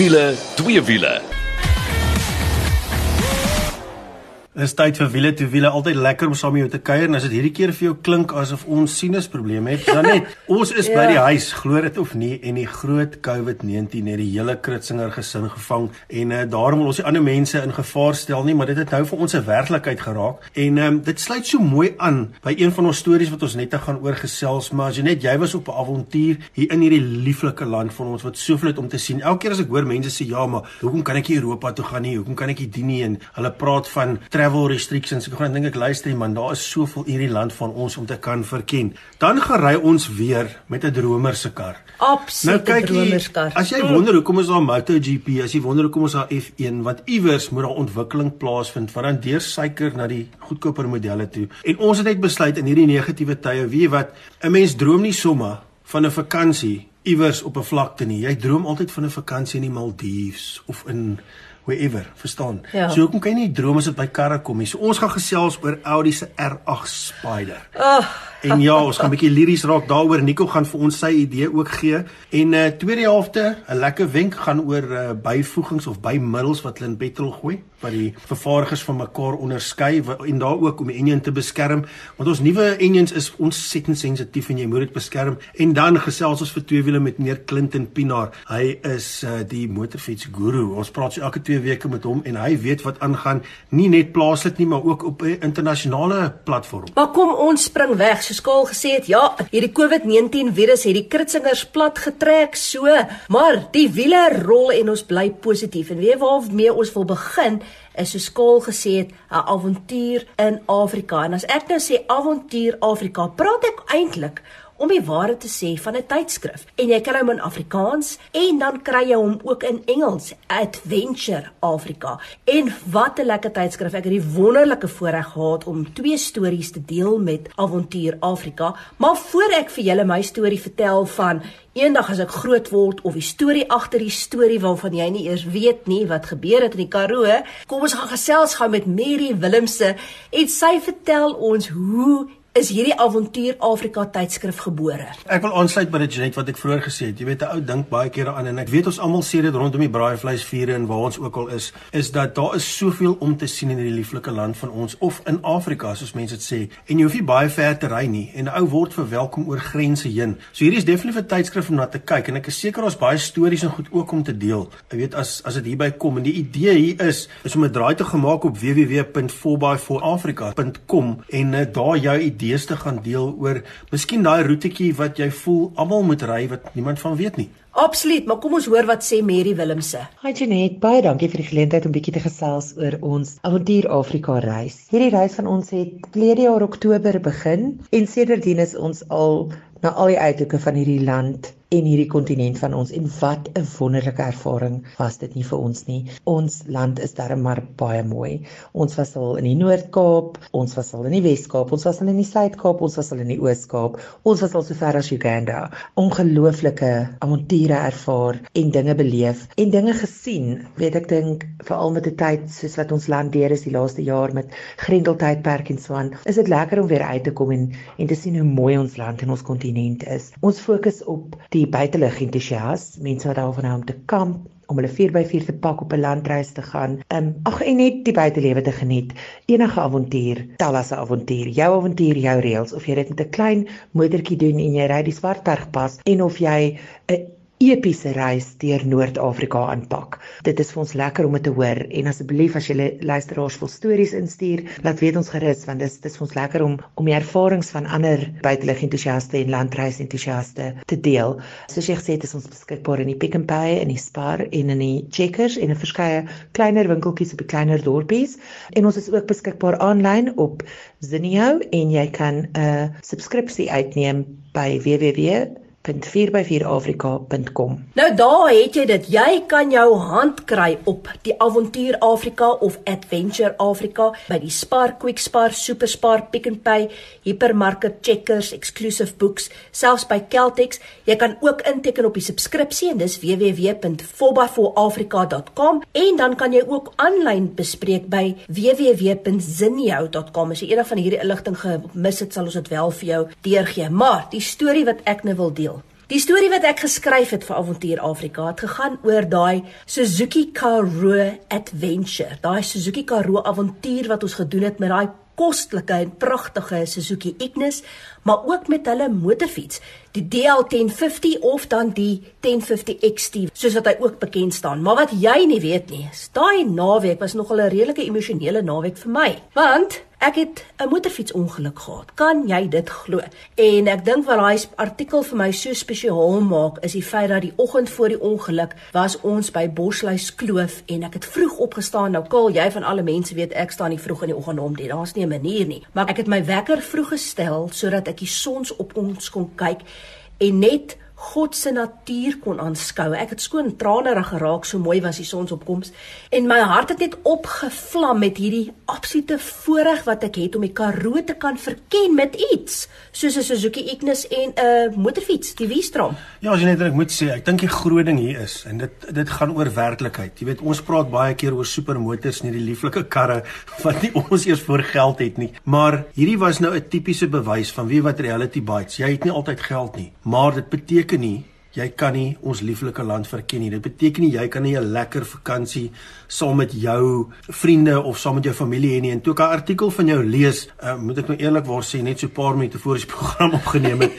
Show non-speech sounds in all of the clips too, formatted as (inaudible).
wiele, twee wiele. Dis tyd vir wiele toe wiele altyd lekker om saam met jou te kuier en as dit hierdie keer vir jou klink asof ons sinusprobleme het, dan net (laughs) ons is ja. by die huis, glo dit of nie en die groot COVID-19 het die hele Kritzinger gesin gevang en uh, daarom wil ons die ander mense in gevaar stel nie, maar dit het nou vir ons 'n werklikheid geraak en um, dit sluit so mooi aan by een van ons stories wat ons net gaan oorgesels, maar as jy was op 'n avontuur hier in hierdie lieflike land van ons wat soveel het om te sien. Elke keer as ek hoor mense sê ja, maar hoekom kan ek nie Europa toe gaan nie? Hoekom kan ek nie dien nie? En hulle praat van travel restrictions. Ek gaan dink ek luister, man, daar is soveel hierdie land van ons om te kan verken. Dan gery ons weer met 'n dromer se kar. Absoluut nou, 'n dromer se kar. As jy wonder hoekom is daar MotoGP, as jy wonder hoekom is daar F1, wat iewers moet daar ontwikkeling plaasvind van dan deur suiker na die goedkoper modelle toe. En ons het net besluit in hierdie negatiewe tye, weet jy wat, 'n mens droom nie sommer van 'n vakansie iewers op 'n vlakte nie. Jy droom altyd van 'n vakansie in die Maldives of in wherever, verstaan? Ja. So hoekom kan jy nie droom as dit by karre kom nie? So ons gaan gesels oor Audi se R8 Spider. Oh. En ja, ons gaan 'n bietjie liries raak daaroor. Nico gaan vir ons sy idee ook gee. En uh tweede helfte, 'n lekker wenk gaan oor uh byvoegings of bymiddels wat hulle in petrol gooi wat die vervaardigers van mekaar onderskei en daar ook om die enjin te beskerm. Want ons nuwe enjins is ontsettend sensitief en jy moet dit beskerm. En dan gesels ons vir twee wiele met meneer Clinton Pinaar. Hy is uh die motorfiets guru. Ons praat so elke 2 weke met hom en hy weet wat aangaan, nie net plaaslik nie, maar ook op 'n internasionale platform. Maar kom ons spring weg soos Kaal gesê het, ja, hierdie COVID-19 virus het die kritsingers plat getrek so, maar die wiele rol en ons bly positief. En weet waarmee ons wil begin is soos Kaal gesê het, 'n avontuur in Afrika. En as ek nou sê avontuur Afrika, praat ek eintlik om die waarheid te sê van 'n tydskrif. En jy kry hom in Afrikaans en dan kry jy hom ook in Engels, Adventure Africa. En wat 'n lekker tydskrif. Ek het die wonderlike voorreg gehad om twee stories te deel met Avontuur Afrika. Maar voor ek vir julle my storie vertel van eendag as ek groot word of die storie agter die storie waarvan jy nie eers weet nie wat gebeur het in die Karoo, kom ons gaan gesels gou met Mary Willemse en sy vertel ons hoe is hierdie avontuur Afrika tydskrif gebore. Ek wil aansluit by dit Janet wat ek vroeër gesê het. Jy weet 'n ou dink baie kere aan en ek weet ons almal sê dit rondom die braaivleisvure en waar ons ook al is, is dat daar is soveel om te sien in hierdie lieflike land van ons of in Afrika soos mense dit sê. En jy hoef nie baie ver te ry nie en 'n ou word verwelkom oor grense heen. So hierdie is definitief 'n tydskrif om na te kyk en ek is seker ons baie stories en goed ook om te deel. Jy weet as as dit hierby kom en die idee hier is is om 'n draai te gemaak op www.4by4africa.com en uh, daar jou idees te gaan deel oor miskien daai roetjie wat jy voel almal moet ry wat niemand van weet nie. Absoluut, maar kom ons hoor wat sê Mary Willemse. Hi Janet, baie dankie vir die geleentheid om bietjie te gesels oor ons Avontuur Afrika reis. Hierdie reis van ons het verlede jaar Oktober begin en sedertdien is ons al na al die uithoeke van hierdie land en hierdie kontinent van ons en wat 'n wonderlike ervaring was dit nie vir ons nie. Ons land is darem maar baie mooi. Ons was al in die Noord-Kaap, ons was al in die Wes-Kaap, ons was al in die Suid-Kaap, ons was al in die Oos-Kaap, ons was al so ver as Uganda. Ongelooflike avonture ervaar en dinge beleef en dinge gesien. Weet ek dink veral met die tyd soos wat ons land deur is die laaste jaar met Grendeltydperk en so aan, is dit lekker om weer uit te kom en en te sien hoe mooi ons land en ons kontinent is. Ons fokus op die die buitelug entoesias, mense wat daarvan hou om te kamp, om hulle 4x4 te pak op 'n landreis te gaan. Um, ag en net die buitelewe te geniet. Enige avontuur, tel as 'n avontuur. Jou avontuur, jou reëls of jy dit met 'n klein motortjie doen en jy ry die Swartbergpas en of jy 'n epiese reis deur Noord-Afrika aanpak. Dit is vir ons lekker om dit te hoor en asseblief as jy luisteraars wil stories instuur, laat weet ons gerus want dit is dis vir ons lekker om om die ervarings van ander buitelug entoesiaste en landreis entoesiaste te deel. Soos jy gesê het, is ons beskikbaar in die Pick n Pay en die Spar en in die Checkers en 'n verskeie kleiner winkeltjies op die kleiner dorpies en ons is ook beskikbaar aanlyn op Zinio en jy kan 'n subskripsie uitneem by www www.4by4afrika.com. Nou daar het jy dit. Jy kan jou hand kry op die Avontuur Afrika of Adventure Afrika by die Spar Quick Spar, Super Spar, Pick n Pay, Hypermarket, Checkers, Exclusive Books, selfs by Celtex. Jy kan ook inteken op die subskripsie en dis www.4by4afrika.com en dan kan jy ook aanlyn bespreek by www.zinio.com. As jy enige van hierdie inligting gemis het, sal ons dit wel vir jou deurgee. Maar die storie wat ek nou wil deel Die storie wat ek geskryf het vir Avontuur Afrika het gegaan oor daai Suzuki Karoo Adventure, daai Suzuki Karoo avontuur wat ons gedoen het met daai kostelike en pragtige Suzuki Ignis, maar ook met hulle motorfiets, die DL1050 of dan die 1050 XT, soos wat hy ook bekend staan. Maar wat jy nie weet nie, daai naweek was nogal 'n redelike emosionele naweek vir my, want Ek het 'n motorfietsongeluk gehad. Kan jy dit glo? En ek dink wat daai artikel vir my so spesiaal maak, is die feit dat die oggend voor die ongeluk was ons by Bosluis Kloof en ek het vroeg opgestaan. Nou kal jy van alle mense weet ek staan nie vroeg in die oggend om dit. Daar's nie 'n manier nie. Maar ek het my wekker vroeg gestel sodat ek die sons op ons kon kyk en net God se natuur kon aanskou. Ek het skoon tranerig geraak, so mooi was die sonsopkoms en my hart het net opgevlam met hierdie absolute voorreg wat ek het om die Karoo te kan verken met iets soos 'n Suzuki Ignis en 'n motorfiets, die Wistrom. Ja, as jy net ek moet sê, ek dink die groot ding hier is en dit dit gaan oor werklikheid. Jy weet, ons praat baie keer oor supermotors en hierdie lieflike karre (laughs) wat nie ons eers voor geld het nie. Maar hierdie was nou 'n tipiese bewys van wie wat reality bites. Jy het nie altyd geld nie, maar dit beteken beteken nie jy kan nie ons lieflike land verken nie. Dit beteken nie jy kan nie 'n lekker vakansie saam met jou vriende of saam met jou familie hê nie. En toe ek 'n artikel van jou lees, uh, moet ek nou eerlikwaar sê net so 'n paar minute voor die (laughs) program opgeneem het,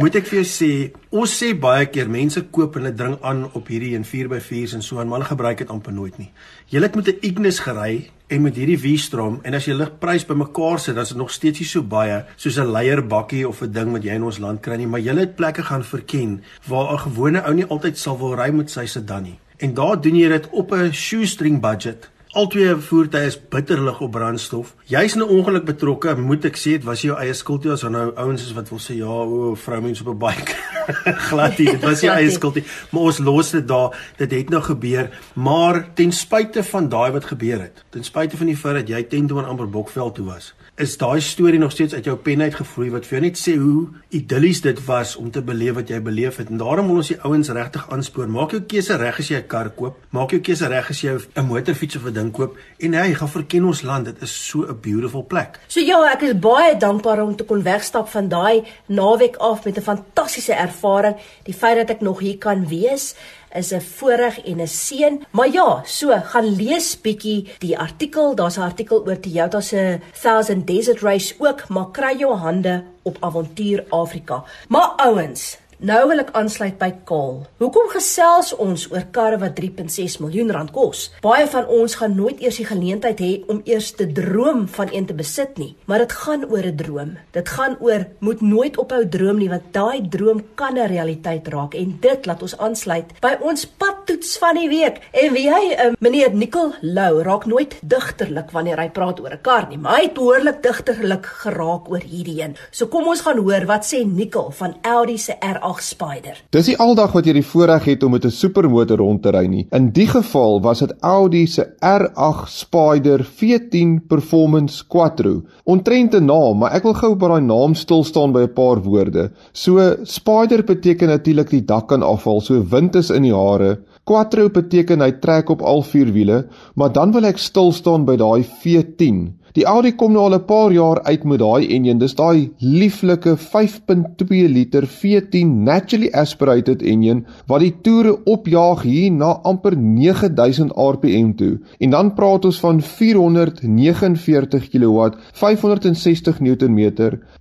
moet ek vir jou sê, ons sê baie keer mense koop en hulle dring aan op hierdie en 4x4s en so en maar hulle gebruik dit amper nooit nie. Jy het met 'n Ignis gery en met hierdie V-strom en as jy ligprys bymekaar sit, dan is dit nog steeds nie so baie soos 'n leierbakkie of 'n ding wat jy in ons land kry nie, maar jy het plekke gaan verken waar 'n gewone ou nie altyd sal wil ry met sy sedan nie. En daar doen jy dit op 'n shoestring budget Albei voertuie is bitterlig op brandstof. Jy's in 'n ongeluk betrokke, moet ek sê dit was jou eie skuld nie as nou ouens is wat wil sê ja, o, vroumense op 'n bike. (laughs) Glad nie, dit was jou eie skuld nie. Maar ons los dit daar. Dit het nou gebeur, maar ten spyte van daai wat gebeur het, ten spyte van die feit dat jy teen toe aan Amber Bokveld toe was, is daai storie nog steeds uit jou pen uitgevloei wat vir jou net sê hoe idillies dit was om te beleef wat jy beleef het. En daarom wil ons die ouens regtig aanspoor. Maak jou keuse reg as jy 'n kar koop. Maak jou keuse reg as jy 'n motorfiets of 'n ding koop. En hey, gaan verken ons land. Dit is so 'n beautiful plek. So ja, ek is baie dankbaar om te kon wegstap van daai naweek af met 'n fantastiese ervaring. Die feit dat ek nog hier kan wees is 'n voorreg en 'n seën. Maar ja, so gaan lees bietjie die artikel. Daar's 'n artikel oor Toyota se 1000 Desert Race ook, maar kry jou hande op Avontuur Afrika. Maar ouens, Nou wil ek aansluit by Kaal. Hoekom gesels ons oor karre wat 3.6 miljoen rand kos? Baie van ons gaan nooit eers die geleentheid hê om eers te droom van een te besit nie, maar dit gaan oor 'n droom. Dit gaan oor moet nooit ophou droom nie want daai droom kan 'n realiteit raak en dit laat ons aansluit by ons padtoets van die week. En wie hy, uh, meneer Nicol Lou, raak nooit digterlik wanneer hy praat oor 'n kar nie, maar hy het behoorlik digterlik geraak oor hierdie een. So kom ons gaan hoor wat sê Nicol van Audi se R8 R8 Spider. Dis nie aldag wat jy die voorreg het om met 'n supermotor rond te ry nie. In die geval was dit Audi se R8 Spider V10 Performance Quattro. Ontrent 'n naam, maar ek wil gou by daai naam stil staan by 'n paar woorde. So Spider beteken natuurlik die dak kan afval, so wind is in die hare. Quattro beteken hy trek op al vier wiele, maar dan wil ek stil staan by daai V10. Die Audi kom nou al 'n paar jaar uit met daai enjin. Dis daai lieflike 5.2 liter V10 naturally aspirated enjin wat die toere opjaag hier na amper 9000 rpm toe. En dan praat ons van 449 kW, 560 Nm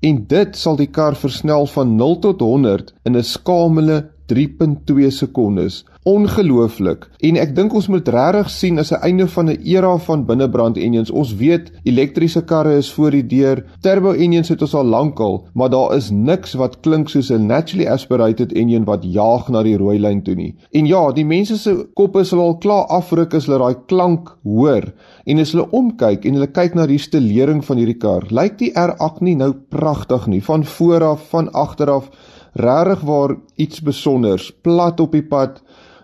en dit sal die kar versnel van 0 tot 100 in 'n skamele 3.2 sekondes. Ongelooflik. En ek dink ons moet regtig sien as 'n einde van 'n era van binnebrand engines. Ons weet elektriese karre is voor die deur. Turbo engines het ons al lankal, maar daar is niks wat klink soos 'n naturally aspirated engine wat jaag na die rooi lyn toe nie. En ja, die mense se koppe sal al klaar afruk as hulle daai klank hoor. En as hulle omkyk en hulle kyk na die stelering van hierdie kar, lyk die R8 nie nou pragtig nie, van voor af, van agter af regtig waar iets besonders plat op die pad.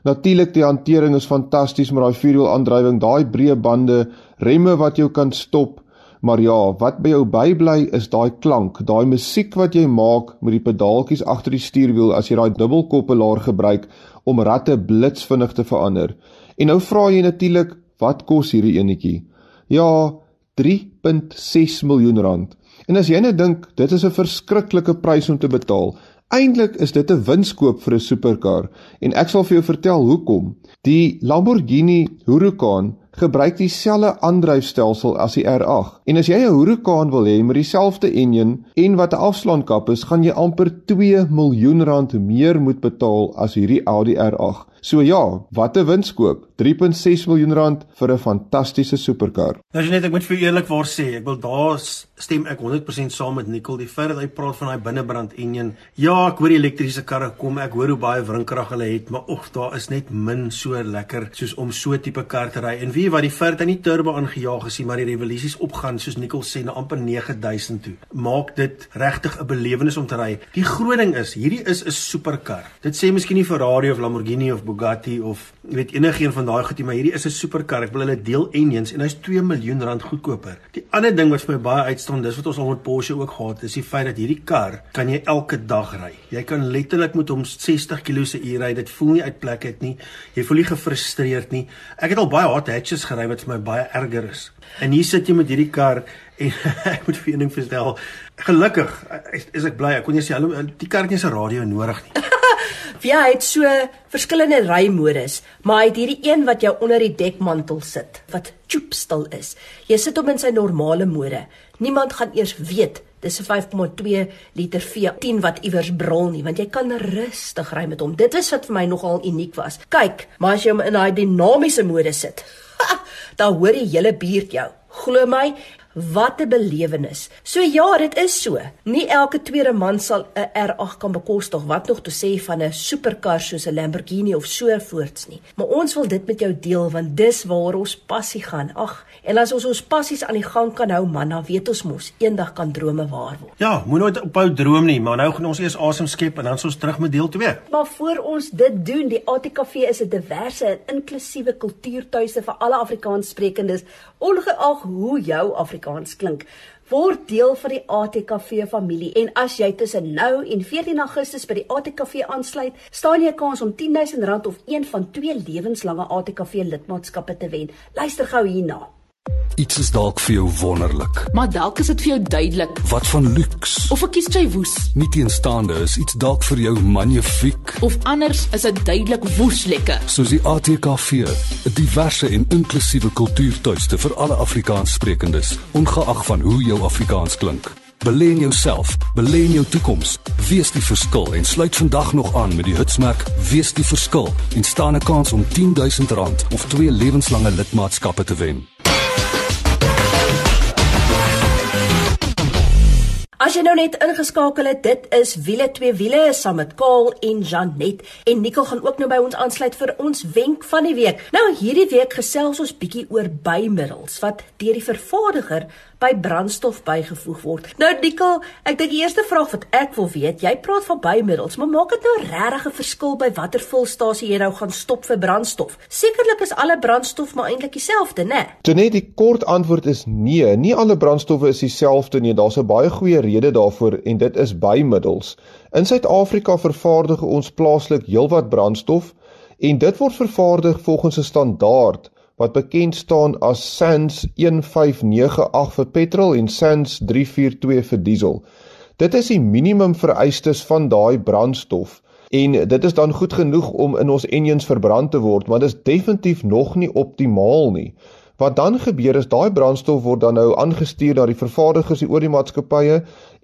Natuurlik die hantering is fantasties met daai vierwiel aandrywing daai breë bande remme wat jou kan stop. Maar ja wat by jou bybly is daai klank daai musiek wat jy maak met die pedaaltjies agter die stuurwiel as jy daai dubbelkoppelaar gebruik om ratte blitsvinnig te verander. En nou vra jy natuurlik wat kos hierdie enetjie? Ja 3.6 miljoen rand. En as jy net dink dit is 'n verskriklike prys om te betaal, Eintlik is dit 'n winskoop vir 'n superkar en ek sal vir jou vertel hoekom. Die Lamborghini Huracan gebruik dieselfde aandryfstelsel as die R8. En as jy 'n Huracan wil hê met dieselfde enjin en wat 'n afslaankap is, gaan jy amper 2 miljoen rand meer moet betaal as hierdie Audi R8. So ja, wat 'n winskoop. 3.6 miljoen rand vir 'n fantastiese superkar. Nou net ek moet vir eerlikwaar sê, ek wil daar stem ek 100% saam met Nicole. Die feit dat hy praat van daai binnebrand enjin. Ja, ek hoor die elektriese karre kom, ek hoor hoe baie wrinkrag hulle het, maar of daar is net min so lekker soos om so tipe kar te ry. En wie wat die feit dat hy turbo aangejaag is maar die revolusies opgaan soos Nicole sê na amper 9000 toe. Maak dit regtig 'n belewenis om te ry. Die groot ding is, hierdie is 'n superkar. Dit sê miskien nie Ferrari of Lamborghini of Bugatti of weet enigiemand van daai goed nie, maar hierdie is 'n superkar. Ek wil hulle deel engines en hy's 2 miljoen rand goedkoper. Die ander ding wat vir my baie uitstaan, dis wat ons al met Porsche ook gehad het, is die feit dat hierdie kar kan jy elke dag ry. Jy kan letterlik met hom 60 km/h ry. Dit voel nie uit plek uit nie. Jy voel nie gefrustreerd nie. Ek het al baie hot hatches gery wat vir my baie erger is. En hier sit jy met hierdie kar (laughs) en ek moet vir een ding verstel. Gelukkig is ek bly. Ek kon jy sê hallo, die kar het nie 'n radio nodig nie. (laughs) (laughs) Ja, hy het so verskillende rymodus, maar hy het hierdie een wat jou onder die dekmantel sit, wat choop stil is. Jy sit hom in sy normale mode. Niemand gaan eers weet dis 'n 5.2 liter V10 wat iewers brul nie, want jy kan rustig ry met hom. Dit is wat vir my nogal uniek was. Kyk, maar as jy hom in daai dinamiese mode sit, (laughs) dan hoor die hele buurt jou. Glo my, Wat 'n belewenis. So ja, dit is so. Nie elke tweede man sal 'n R8 kan bekostig, wat nog te sê van 'n superkar soos 'n Lamborghini of so voorts nie. Maar ons wil dit met jou deel want dis waar ons passie gaan. Ag, en as ons ons passies aan die gang kan hou, man, dan weet ons mos eendag kan drome waar word. Ja, moenie nooit ophou droom nie, maar nou gaan ons eers asem skep en dan ons terug met deel 2. Maar voor ons dit doen, die ATKV is 'n diverse en inklusiewe kultuurtuiste vir alle Afrikaanssprekendes, ongeag hoe jou Afrikaans Afrikaans klink, word deel van die ATKV familie en as jy tussen nou en 14 Augustus by die ATKV aansluit, staan jy 'n kans om R10000 of een van twee lewenslange ATKV lidmaatskappe te wen. Luister gou hierna. Iets is dalk vir jou wonderlik. Maar dalk is dit vir jou duidelik. Wat van luks? Of ek kies jy woes. Nie teenstaande is iets dalk vir jou magnifiek. Of anders is dit duidelik woes lekker. Soos die ATKV, 'n diverse en inklusiewe kultuurtuiste vir alle Afrikaanssprekendes, ongeag van hoe jou Afrikaans klink. Belê in jouself, belê in jou toekoms. Wees die verskil en sluit vandag nog aan met die hitsmerk Wees die verskil en staan 'n kans om R10000 of twee lewenslange lidmaatskappe te wen. As jy nou net ingeskakel het, dit is wiele twee wiele saam met Kaal en Janet en Nicole gaan ook nou by ons aansluit vir ons wenk van die week. Nou hierdie week gesels ons bietjie oor bymiddels wat deur die vervaardiger by brandstof bygevoeg word. Nou Nicole, ek dink die eerste vraag wat ek wil weet, jy praat van bymiddels, maar maak dit nou regtig 'n verskil by watter vulstasie jy nou gaan stop vir brandstof? Sekerlik is alle brandstof maar eintlik dieselfde, né? Nee? Net die kort antwoord is nee, nie alle brandstowwe is dieselfde nie. Daar's 'n baie goeie rede daarvoor en dit is bymiddels. In Suid-Afrika vervaardig ons plaaslik heelwat brandstof en dit word vervaardig volgens 'n standaard wat bekend staan as SANS 1598 vir petrol en SANS 342 vir diesel. Dit is die minimum vereistes van daai brandstof en dit is dan goed genoeg om in ons engines verbrand te word, maar dit is definitief nog nie optimaal nie. Wat dan gebeur is daai brandstof word dan nou aangestuur na die vervaardigers die oor die maatskappye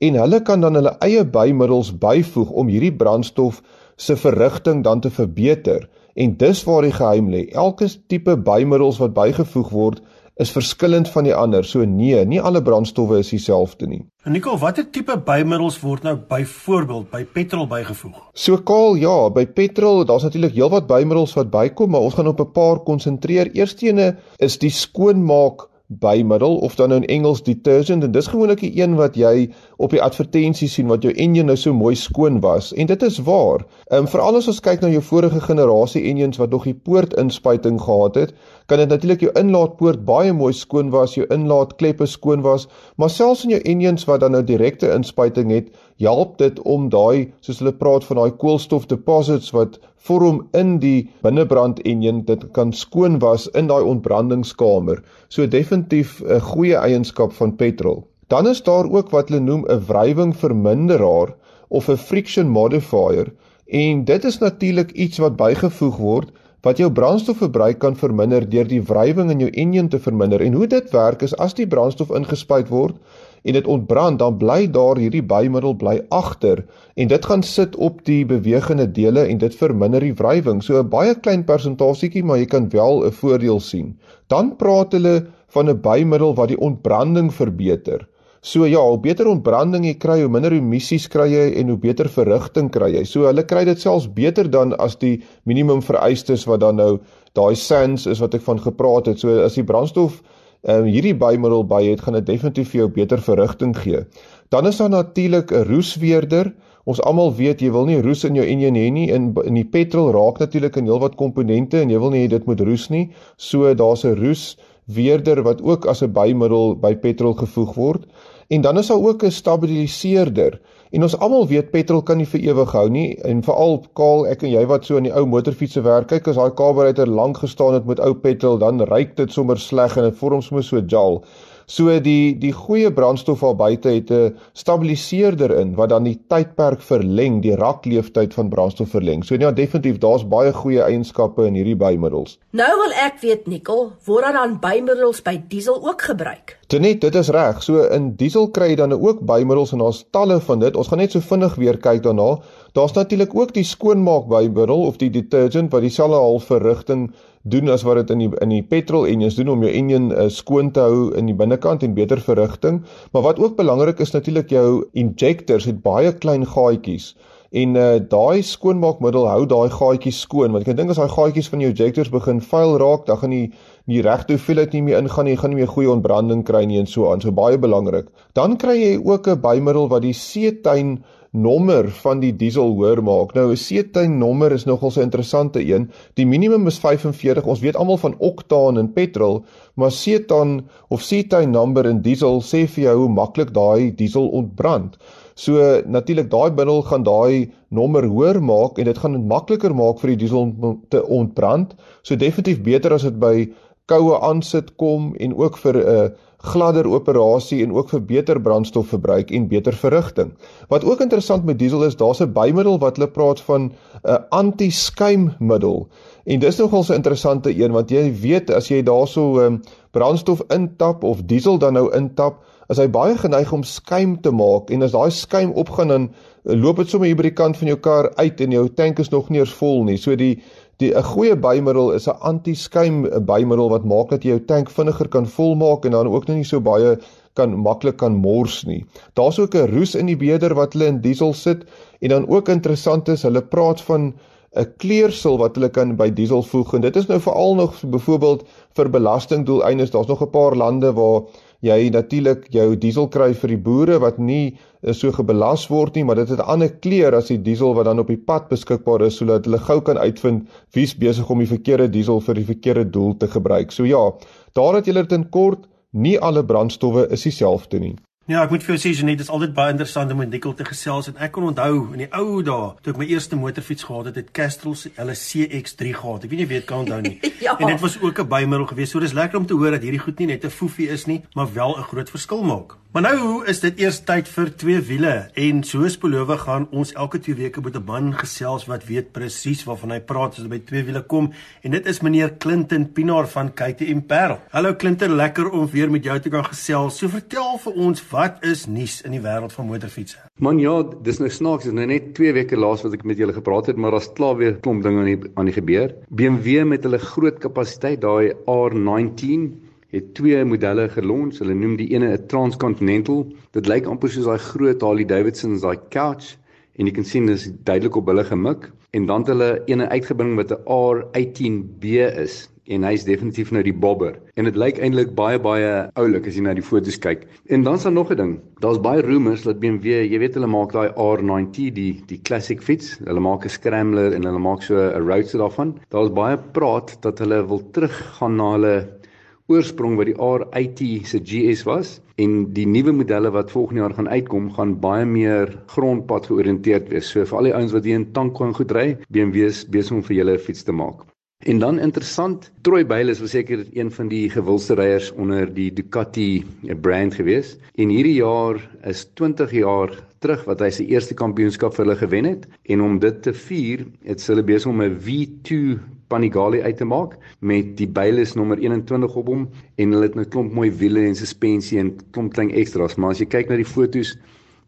en hulle kan dan hulle eie bymiddels byvoeg om hierdie brandstof se verrigting dan te verbeter. En dis waar die geheim lê. Elke tipe bymiddels wat bygevoeg word, is verskillend van die ander. So nee, nie alle brandstowwe is dieselfde nie. Nico, watter tipe bymiddels word nou byvoorbeeld by petrol bygevoeg? So kaal, ja, by petrol, daar's natuurlik heelwat bymiddels wat bykom, maar ons gaan op 'n paar konsentreer. Eerstene is die skoonmaak bymiddel of dan nou in Engels detergent en dis gewoonlik die een wat jy op die advertensie sien wat jou enjin nou so mooi skoon was en dit is waar. Ehm um, veral as ons kyk na jou vorige generasie enjins wat nog die poortinspuiting gehad het, kan dit natuurlik jou inlaatpoort baie mooi skoon was, jou inlaatkleppe skoon was, maar selfs in jou enjins wat dan nou direkte inspuiting het, help dit om daai soos hulle praat van daai koolstof deposits wat vorm in die binnebrand enjin dit kan skoon was in daai ontbrandingskamer. So definitief 'n goeie eienskap van petrol. Dan is daar ook wat hulle noem 'n wrywing verminderaar of 'n friction modifier en dit is natuurlik iets wat bygevoeg word wat jou brandstofverbruik kan verminder deur die wrywing in jou enjin te verminder. En hoe dit werk is as die brandstof ingespuit word en dit ontbrand, dan bly daar hierdie bymiddel bly agter en dit gaan sit op die bewegende dele en dit verminder die wrywing. So 'n baie klein persentasietjie, maar jy kan wel 'n voordeel sien. Dan praat hulle van 'n bymiddel wat die ontbranding verbeter. So ja, hoe beter ontbranding jy kry, hoe minder emissies kry jy en hoe beter verrigting kry jy. So hulle kry dit selfs beter dan as die minimum vereistes wat dan nou daai SANS is wat ek van gepraat het. So as die brandstof ehm um, hierdie bymiddel by het, gaan dit definitief vir jou beter verrigting gee. Dan is daar natuurlik 'n roesweerder. Ons almal weet jy wil nie roes in jou enjin hê nie. In in die petrol raak natuurlik in heelwat komponente en jy wil nie hê dit moet roes nie. So daar's 'n roes weerder wat ook as 'n bymiddel by petrol gevoeg word. En dan is daar ook 'n stabiliseerder. En ons almal weet petrol kan nie vir ewig hou nie en veral kaal ek en jy wat so aan die ou motorfietsse werk, kyk as daai carburetor lank gestaan het met ou petrol, dan ryk dit sommer sleg en dit vorm sommer so gel. So die die goeie brandstof al buite het 'n stabiliseerder in wat dan die tydperk verleng, die rakleeftyd van brandstof verleng. So ja, definitief daar's baie goeie eienskappe in hierdie bymiddels. Nou wil ek weet Nikkel, word daar dan bymiddels by diesel ook gebruik? Tenet, dit is reg. So in diesel kry jy dan ook bymiddels en daar's talle van dit. Ons gaan net so vinnig weer kyk daarna. Daar's natuurlik ook die skoonmaak bymiddel of die detergent wat dieselfde half verrigting doen as wat dit in die in die petrol engines doen om jou enjin uh, skoon te hou in die binnekant en beter verrigting. Maar wat ook belangrik is natuurlik jou injectors het baie klein gaatjies en uh, daai skoonmaakmiddel hou daai gaatjies skoon want ek dink as daai gaatjies van jou injectors begin vuil raak, dan gaan die die regte hoeveelheid nie meer ingaan nie, jy gaan nie meer goeie ontbranding kry nie en so aan. So baie belangrik. Dan kry jy ook 'n bymiddel wat die seetuin nommer van die diesel hoor maak. Nou 'n setuin nommer is nogal 'n interessante een. Die minimum is 45. Ons weet almal van oktaan in petrol, maar setan of setuin nommer in diesel sê vir jou hoe maklik daai diesel ontbrand. So natuurlik daai middel gaan daai nommer hoër maak en dit gaan dit makliker maak vir die diesel om te ontbrand. So definitief beter as dit by koue aansit kom en ook vir 'n uh, gladder operasie en ook vir beter brandstofverbruik en beter verrigting. Wat ook interessant met diesel is, daar's 'n bymiddel wat hulle praat van 'n uh, anti-skuimmiddel. En dis nogal 'n interessante een want jy weet as jy daarso um, brandstof intap of diesel dan nou intap, is hy baie geneig om skuim te maak en as daai skuim opgaan dan uh, loop dit sommer hier by die kant van jou kar uit en jou tank is nog nie eens vol nie. So die Die 'n goeie bymiddel is 'n anti-skuim bymiddel wat maak dat jy jou tank vinniger kan volmaak en dan ook nou nie so baie kan maklik kan mors nie. Daar's ook 'n roes in die beeder wat hulle in diesel sit en dan ook interessant is hulle praat van 'n kleursel wat hulle kan by diesel voeg en dit is nou veral nog byvoorbeeld vir belastingdoeleindes. Daar's nog 'n paar lande waar jy natuurlik jou diesel kry vir die boere wat nie eh, so gebelas word nie, maar dit het 'n ander kleur as die diesel wat dan op die pad beskikbaar is sodat hulle gou kan uitvind wie's besig om die verkeerde diesel vir die verkeerde doel te gebruik. So ja, daar het julle dit in kort, nie alle brandstowwe is dieselfde nie. Ja, ek moet vir jou sê Jeanette, dit is altyd baie interessant om met Nicole te gesels en ek kon onthou in die ou dae toe ek my eerste motorfiets gehad het, het Castrol se hulle CX3 gehad. Ek weet nie weet kan onthou nie. (laughs) ja. En dit was ook 'n bymiddel geweest. So dis lekker om te hoor dat hierdie goed nie net 'n foefie is nie, maar wel 'n groot verskil maak. Maar nou is dit eers tyd vir twee wiele en soos beloof gaan ons elke twee weke met 'n man gesels wat weet presies waarvan hy praat as dit by twee wiele kom en dit is meneer Clinton Pinaar van KTM Parel. Hallo Clinton, lekker om weer met jou te kan gesels. So vertel vir ons wat is nuus in die wêreld van motorfietsse? Man ja, dis nou snaaks, dis nou net 2 weke laas wat ek met julle gepraat het, maar daar's klaar weer klomp dinge aan die aan die gebeur. BMW met hulle groot kapasiteit, daai R19 het twee modelle gelons. Hulle noem die ene 'n Transcontinental. Dit lyk amper soos daai groot Harley Davidson se daai couch en jy kan sien dis duidelik op hulle gemik en dan het hulle ene uitgebring wat 'n R18B is en hy's definitief nou die bobber en dit lyk eintlik baie baie oulik as jy na die foto's kyk. En dan's daar nog 'n ding. Daar's baie rumors dat BMW, jy weet hulle maak daai R90 die die classic fiets. Hulle maak 'n scrambler en hulle maak so 'n roadster daarvan. Daar's baie praat dat hulle wil teruggaan na hulle oorsprong wat die R80 se GS was en die nuwe modelle wat volgende jaar gaan uitkom gaan baie meer grondpad georiënteerd wees. So vir al die ouens wat hier in tank kan goed ry, BMW is besig om vir julle 'n fiets te maak. En dan interessant, Troy Bayliss was seker een van die gewildste ryers onder die Ducati brand gewees. En hierdie jaar is 20 jaar terug wat hy sy eerste kampioenskap vir hulle gewen het en om dit te vier het hulle besig om 'n V2 Panigale uit te maak met die bylys nommer 21 op hom en hulle het 'n klomp mooi wiele en suspensie en klomp klein ekstra's maar as jy kyk na die fotos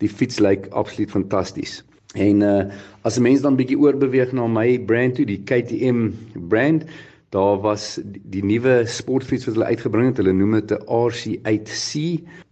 die fiets lyk absoluut fantasties en uh, as 'n mens dan bietjie oorbeweeg na my brand toe die KTM brand Daar was die, die nuwe sportfiets wat hulle uitgebring het. Hulle noem dit 'n RC8C.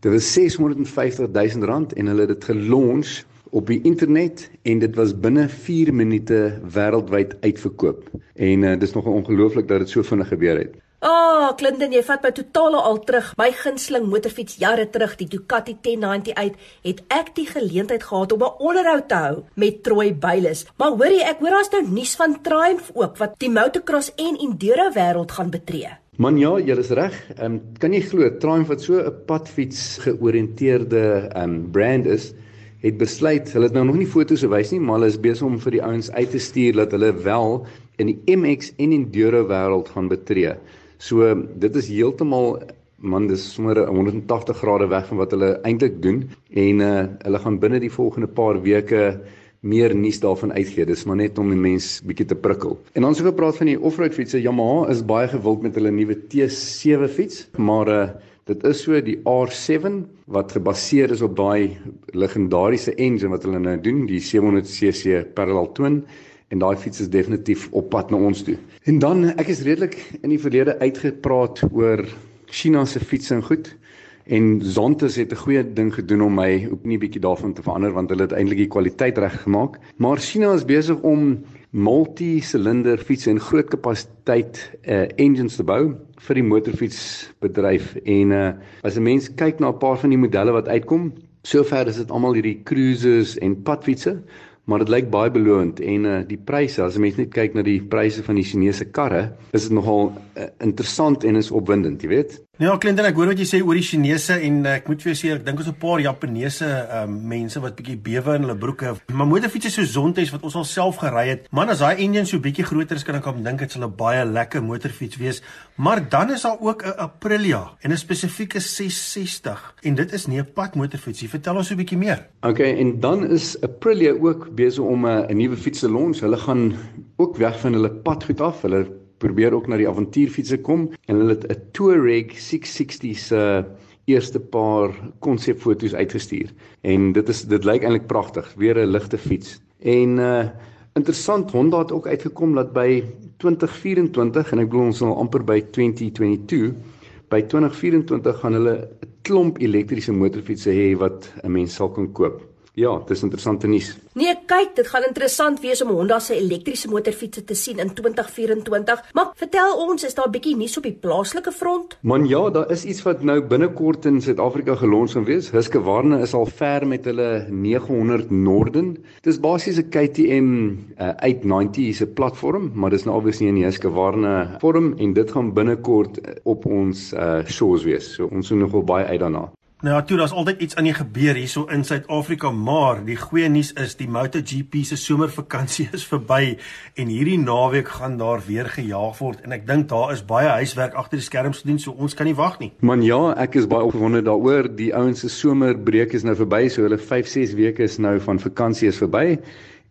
Dit was 650 000 rand en hulle het dit gelons op die internet en dit was binne 4 minute wêreldwyd uitverkoop. En uh, dis nog ongelooflik dat dit so vinnig gebeur het. Ah, oh, Clinton, jy vat my totaal al terug. My gunsteling motorfiets jare terug, die Ducati 1098, het ek die geleentheid gehad om 'n onderhoud te hou met Troy Byles. Maar hoorie, ek hoor daar's nou nuus van Triumph ook wat die motocross en enduro wêreld gaan betree. Man ja, jy is reg. Ehm um, kan jy glo Triumph wat so 'n padfiets georiënteerde ehm um, brand is, het besluit, hulle het nou nog nie foto's gewys nie, maar hulle is besig om vir die ouens uit te stuur dat hulle wel in die MX en enduro wêreld gaan betree. So dit is heeltemal man dis sommer 180 grade weg van wat hulle eintlik doen en uh hulle gaan binne die volgende paar weke meer nuus daarvan uitgee. Dis maar net om die mens bietjie te prikkel. En ons het gepraat van die off-road fietsse. Yamaha is baie gewild met hulle nuwe T7 fiets, maar uh dit is so die R7 wat gebaseer is op daai legendariese engine wat hulle nou doen, die 700cc parallel twin en daai fiets is definitief op pad na ons toe. En dan ek is redelik in die verlede uitgepraat oor China se fiets en goed en Zontes het 'n goeie ding gedoen om my op nie bietjie daarvan te verander want hulle het eintlik die kwaliteit reg gemaak. Maar China is besig om multi-silinder fiets en groot kapasiteit uh engines te bou vir die motorfietsbedryf en uh as 'n mens kyk na 'n paar van die modelle wat uitkom, sover is dit almal hierdie cruisers en padfietsse maar dit lyk baie belovend en uh, die pryse as jy net kyk na die pryse van die Chinese karre is dit nogal uh, interessant en is opwindend jy weet Ja Clinton ek hoor wat jy sê oor die Chinese en ek moet vir jou sê ek dink ons 'n paar Japaneese um, mense wat bietjie bewe in hulle broeke maar motorfietsse so Zontes wat ons al self gery het. Man as daai engine so bietjie groter is kan ek om dink dit sal 'n baie lekker motorfiets wees. Maar dan is daar ook 'n Aprilia en 'n spesifieke 660 en dit is nie 'n padmotorfietsie vertel ons so 'n bietjie meer. Okay en dan is Aprilia ook besig om 'n uh, nuwe fiets te launch. Hulle gaan ook weg van hulle padgoed af. Hulle probeer ook na die avontuurfietsse kom en hulle het 'n Touareg 660 se uh, eerste paar konsepfoto's uitgestuur. En dit is dit lyk eintlik pragtig, weer 'n ligte fiets. En uh interessant Honda het ook uitgekom dat by 2024 en ek glo ons sal amper by 2022 by 2024 gaan hulle 'n klomp elektriese motorfietsse hê wat 'n mens sal kan koop. Ja, dis interessante nuus. Nee, kyk, dit gaan interessant wees om Honda se elektriese motorfietsse te sien in 2024. Maar vertel ons, is daar 'n bietjie nuus op die plaaslike front? Man ja, daar is iets wat nou binnekort in Suid-Afrika gelons gaan wees. Husqvarna is al ver met hulle 900 Norden. Dis basies 'n KTM uh, 890 se platform, maar dis nou obviously nie 'n Husqvarna vorm en dit gaan binnekort op ons uh, shows wees. So ons moet nogal baie uit daarna. Nou ja, toe daar's altyd iets aan die gebeur hierso in Suid-Afrika, maar die goeie nuus is die MotoGP se somervakansie (laughs) is verby en hierdie naweek gaan daar weer gejaag word en ek dink daar is baie huiswerk agter die skerms gedoen, so ons kan nie wag nie. Man ja, ek is baie opgewonde daaroor. Die ouens se somerbreek is nou verby, so hulle 5-6 weke is nou van vakansie is verby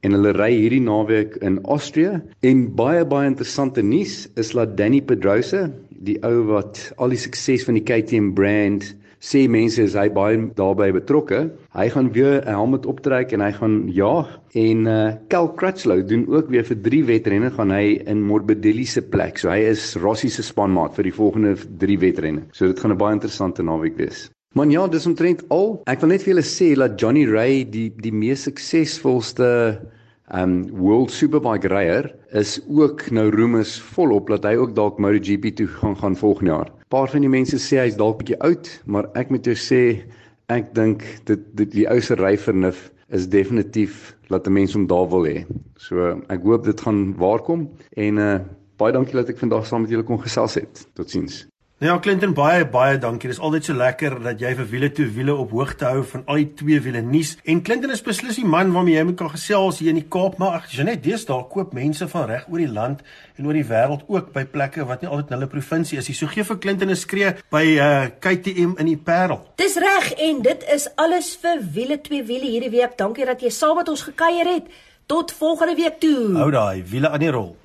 en hulle ry hierdie naweek in Austrië en baie baie interessante nuus is dat Danny Pedrosa, die ou wat al die sukses van die KTM brand sê mense is hy baie daarbey betrokke. Hy gaan weer 'n helmet optrek en hy gaan jaag en uh Cal Crutchlow doen ook weer vir 3 wedrenne gaan hy in Morbidelli se plek. So hy is Rossi se spanmaat vir die volgende 3 wedrenne. So dit gaan 'n baie interessante naweek wees. Man ja, dis omtrent al. Ek wil net vir julle sê dat Johnny Ray die die mees suksesvolste um World Superbike ryer is ook nou roemes volop dat hy ook dalk MotoGP toe gaan gaan volgende jaar paar van die mense sê hy's dalk bietjie oud, maar ek moet jou sê ek dink dit dit die ou se ryvernuf is definitief laat 'n mens hom daar wil hê. So ek hoop dit gaan waarkom en uh baie dankie dat ek vandag saam met julle kon gesels het. Totsiens. Nou ja, Clinton baie baie dankie. Dit is altyd so lekker dat jy vir wiele toe wiele op hoogte hou van al die twee wiele nuus. En Clinton is beslis die man waarmee jy moet kan gesels hier in die Kaap, maar ag, jy net deesdae koop mense van reg oor die land en oor die wêreld ook by plekke wat nie altyd hulle provinsie is nie. So gee vir Clinton 'n skree by uh KTM in die Parel. Dis reg en dit is alles vir wiele twee wiele hierdie week. Dankie dat jy saam met ons gekuier het. Tot volgende week toe. Hou daai wiele aan die rol.